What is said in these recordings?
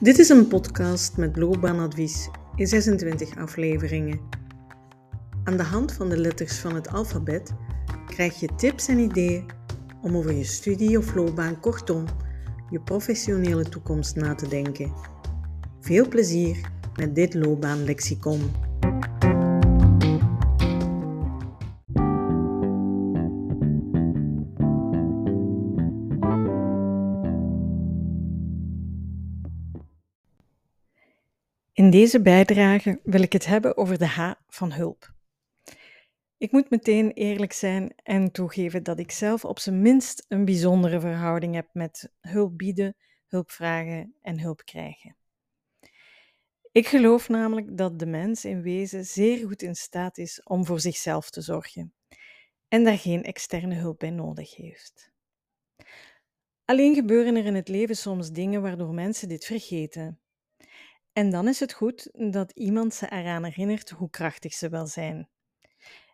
Dit is een podcast met loopbaanadvies in 26 afleveringen. Aan de hand van de letters van het alfabet krijg je tips en ideeën om over je studie of loopbaan, kortom, je professionele toekomst na te denken. Veel plezier met dit loopbaanlexicon. In deze bijdrage wil ik het hebben over de H van hulp. Ik moet meteen eerlijk zijn en toegeven dat ik zelf op zijn minst een bijzondere verhouding heb met hulp bieden, hulp vragen en hulp krijgen. Ik geloof namelijk dat de mens in wezen zeer goed in staat is om voor zichzelf te zorgen en daar geen externe hulp bij nodig heeft. Alleen gebeuren er in het leven soms dingen waardoor mensen dit vergeten en dan is het goed dat iemand ze eraan herinnert hoe krachtig ze wel zijn.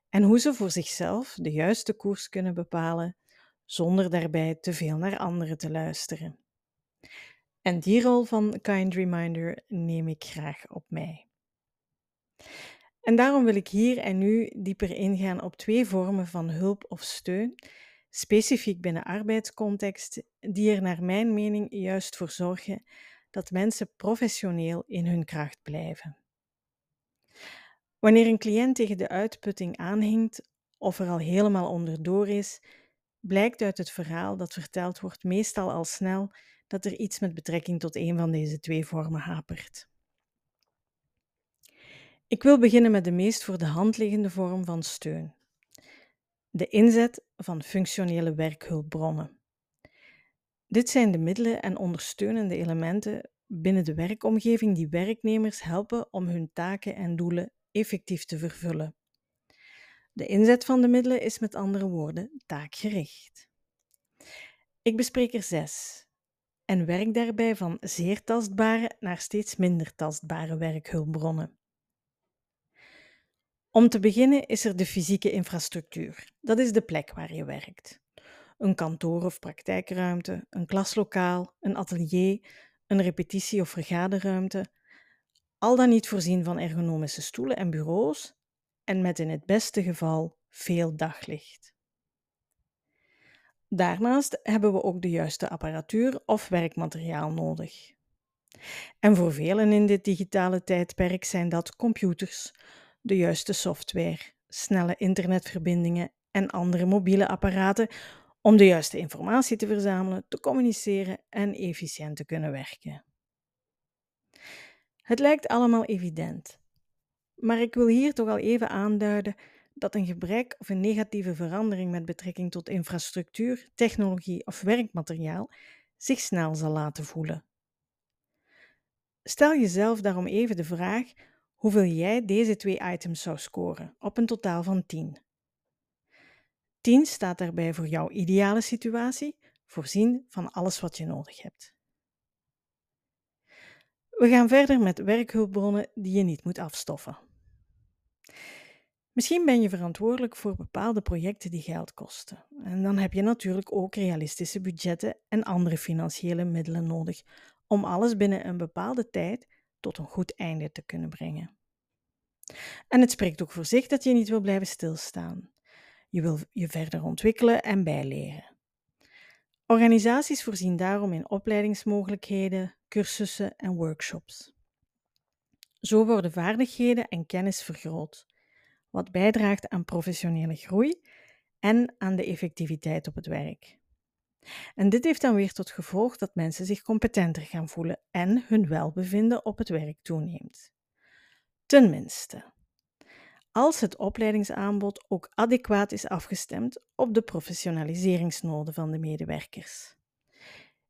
En hoe ze voor zichzelf de juiste koers kunnen bepalen, zonder daarbij te veel naar anderen te luisteren. En die rol van kind reminder neem ik graag op mij. En daarom wil ik hier en nu dieper ingaan op twee vormen van hulp of steun, specifiek binnen arbeidscontext, die er naar mijn mening juist voor zorgen dat mensen professioneel in hun kracht blijven. Wanneer een cliënt tegen de uitputting aanhinkt of er al helemaal onderdoor is, blijkt uit het verhaal dat verteld wordt meestal al snel dat er iets met betrekking tot een van deze twee vormen hapert. Ik wil beginnen met de meest voor de hand liggende vorm van steun: de inzet van functionele werkhulpbronnen. Dit zijn de middelen en ondersteunende elementen binnen de werkomgeving die werknemers helpen om hun taken en doelen effectief te vervullen. De inzet van de middelen is met andere woorden taakgericht. Ik bespreek er zes en werk daarbij van zeer tastbare naar steeds minder tastbare werkhulpbronnen. Om te beginnen is er de fysieke infrastructuur. Dat is de plek waar je werkt een kantoor- of praktijkruimte, een klaslokaal, een atelier, een repetitie- of vergaderruimte, al dan niet voorzien van ergonomische stoelen en bureaus en met in het beste geval veel daglicht. Daarnaast hebben we ook de juiste apparatuur of werkmateriaal nodig. En voor velen in dit digitale tijdperk zijn dat computers, de juiste software, snelle internetverbindingen en andere mobiele apparaten om de juiste informatie te verzamelen, te communiceren en efficiënt te kunnen werken. Het lijkt allemaal evident, maar ik wil hier toch al even aanduiden dat een gebrek of een negatieve verandering met betrekking tot infrastructuur, technologie of werkmateriaal zich snel zal laten voelen. Stel jezelf daarom even de vraag hoeveel jij deze twee items zou scoren op een totaal van 10. 10 staat daarbij voor jouw ideale situatie, voorzien van alles wat je nodig hebt. We gaan verder met werkhulpbronnen die je niet moet afstoffen. Misschien ben je verantwoordelijk voor bepaalde projecten die geld kosten. En dan heb je natuurlijk ook realistische budgetten en andere financiële middelen nodig om alles binnen een bepaalde tijd tot een goed einde te kunnen brengen. En het spreekt ook voor zich dat je niet wil blijven stilstaan. Je wil je verder ontwikkelen en bijleren. Organisaties voorzien daarom in opleidingsmogelijkheden, cursussen en workshops. Zo worden vaardigheden en kennis vergroot, wat bijdraagt aan professionele groei en aan de effectiviteit op het werk. En dit heeft dan weer tot gevolg dat mensen zich competenter gaan voelen en hun welbevinden op het werk toeneemt. Tenminste, als het opleidingsaanbod ook adequaat is afgestemd op de professionaliseringsnoden van de medewerkers.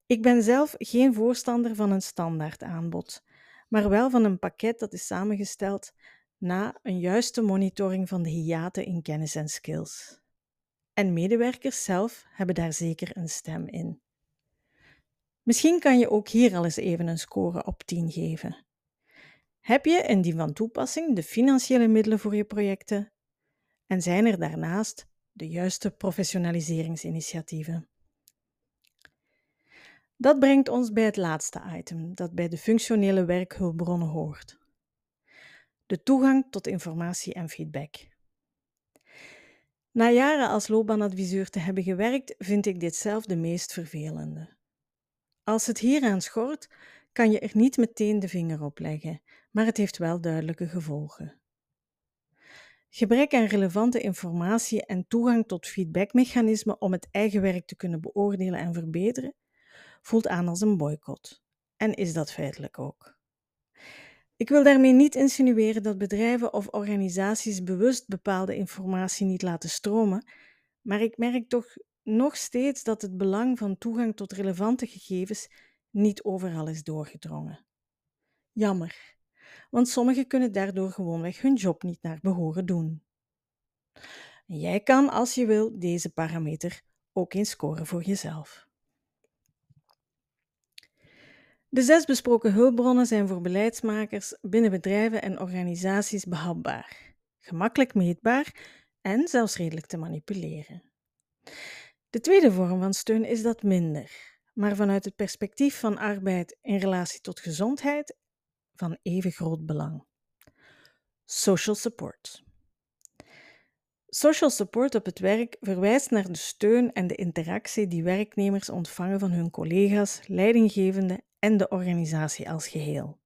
Ik ben zelf geen voorstander van een standaard aanbod, maar wel van een pakket dat is samengesteld na een juiste monitoring van de hiaten in kennis en skills. En medewerkers zelf hebben daar zeker een stem in. Misschien kan je ook hier al eens even een score op 10 geven. Heb je in die van toepassing de financiële middelen voor je projecten? En zijn er daarnaast de juiste professionaliseringsinitiatieven? Dat brengt ons bij het laatste item, dat bij de functionele werkhulpbronnen hoort. De toegang tot informatie en feedback. Na jaren als loopbaanadviseur te hebben gewerkt, vind ik dit zelf de meest vervelende. Als het hieraan schort, kan je er niet meteen de vinger op leggen, maar het heeft wel duidelijke gevolgen. Gebrek aan relevante informatie en toegang tot feedbackmechanismen om het eigen werk te kunnen beoordelen en verbeteren, voelt aan als een boycott. En is dat feitelijk ook. Ik wil daarmee niet insinueren dat bedrijven of organisaties bewust bepaalde informatie niet laten stromen, maar ik merk toch nog steeds dat het belang van toegang tot relevante gegevens niet overal is doorgedrongen. Jammer, want sommigen kunnen daardoor gewoonweg hun job niet naar behoren doen. Jij kan, als je wil, deze parameter ook eens scoren voor jezelf. De zes besproken hulpbronnen zijn voor beleidsmakers binnen bedrijven en organisaties behapbaar, gemakkelijk meetbaar en zelfs redelijk te manipuleren. De tweede vorm van steun is dat minder, maar vanuit het perspectief van arbeid in relatie tot gezondheid van even groot belang. Social support. Social support op het werk verwijst naar de steun en de interactie die werknemers ontvangen van hun collega's, leidinggevenden en de organisatie als geheel.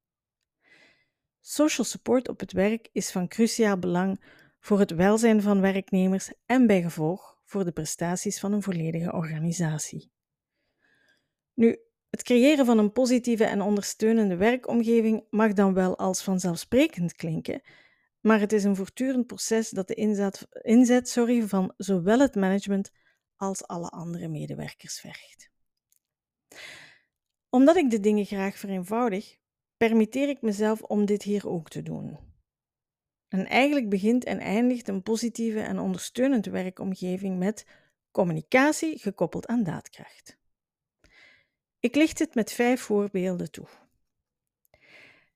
Social support op het werk is van cruciaal belang voor het welzijn van werknemers en bij gevolg voor de prestaties van een volledige organisatie. Nu, het creëren van een positieve en ondersteunende werkomgeving mag dan wel als vanzelfsprekend klinken, maar het is een voortdurend proces dat de inzet, inzet sorry, van zowel het management als alle andere medewerkers vergt. Omdat ik de dingen graag vereenvoudig, permitteer ik mezelf om dit hier ook te doen. En eigenlijk begint en eindigt een positieve en ondersteunende werkomgeving met communicatie gekoppeld aan daadkracht. Ik licht het met vijf voorbeelden toe.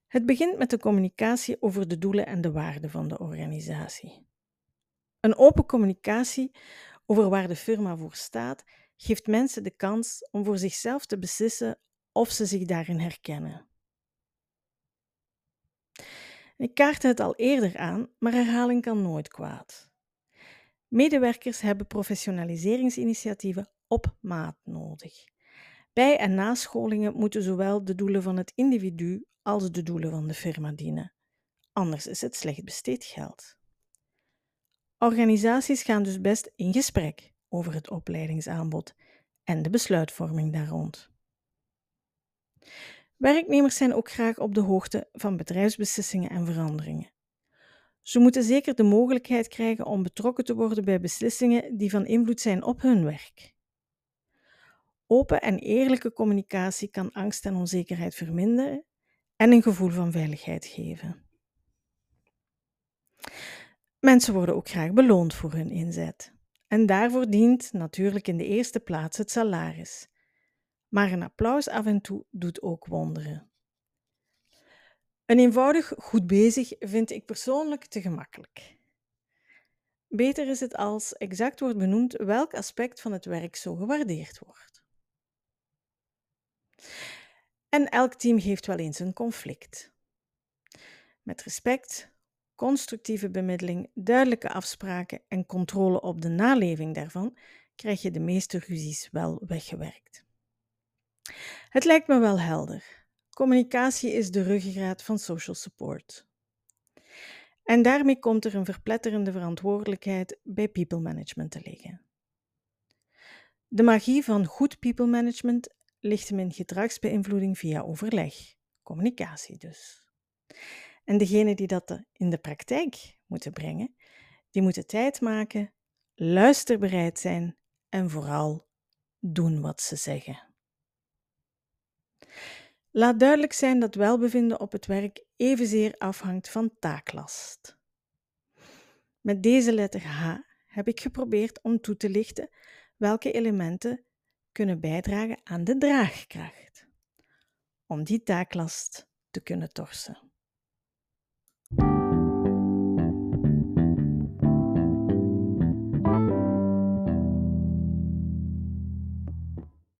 Het begint met de communicatie over de doelen en de waarden van de organisatie. Een open communicatie over waar de firma voor staat geeft mensen de kans om voor zichzelf te beslissen of ze zich daarin herkennen. Ik kaartte het al eerder aan, maar herhaling kan nooit kwaad. Medewerkers hebben professionaliseringsinitiatieven op maat nodig. Bij- en nascholingen moeten zowel de doelen van het individu als de doelen van de firma dienen. Anders is het slecht besteed geld. Organisaties gaan dus best in gesprek over het opleidingsaanbod en de besluitvorming daar rond. Werknemers zijn ook graag op de hoogte van bedrijfsbeslissingen en veranderingen. Ze moeten zeker de mogelijkheid krijgen om betrokken te worden bij beslissingen die van invloed zijn op hun werk. Open en eerlijke communicatie kan angst en onzekerheid verminderen en een gevoel van veiligheid geven. Mensen worden ook graag beloond voor hun inzet. En daarvoor dient natuurlijk in de eerste plaats het salaris. Maar een applaus af en toe doet ook wonderen. Een eenvoudig goed bezig vind ik persoonlijk te gemakkelijk. Beter is het als exact wordt benoemd welk aspect van het werk zo gewaardeerd wordt. En elk team heeft wel eens een conflict. Met respect, constructieve bemiddeling, duidelijke afspraken en controle op de naleving daarvan krijg je de meeste ruzies wel weggewerkt. Het lijkt me wel helder. Communicatie is de ruggengraat van social support. En daarmee komt er een verpletterende verantwoordelijkheid bij people management te liggen. De magie van goed people management ligt hem in gedragsbeïnvloeding via overleg, communicatie dus. En degene die dat in de praktijk moeten brengen, die moeten tijd maken, luisterbereid zijn en vooral doen wat ze zeggen. Laat duidelijk zijn dat welbevinden op het werk evenzeer afhangt van taaklast. Met deze letter H heb ik geprobeerd om toe te lichten welke elementen kunnen bijdragen aan de draagkracht om die taaklast te kunnen torsen.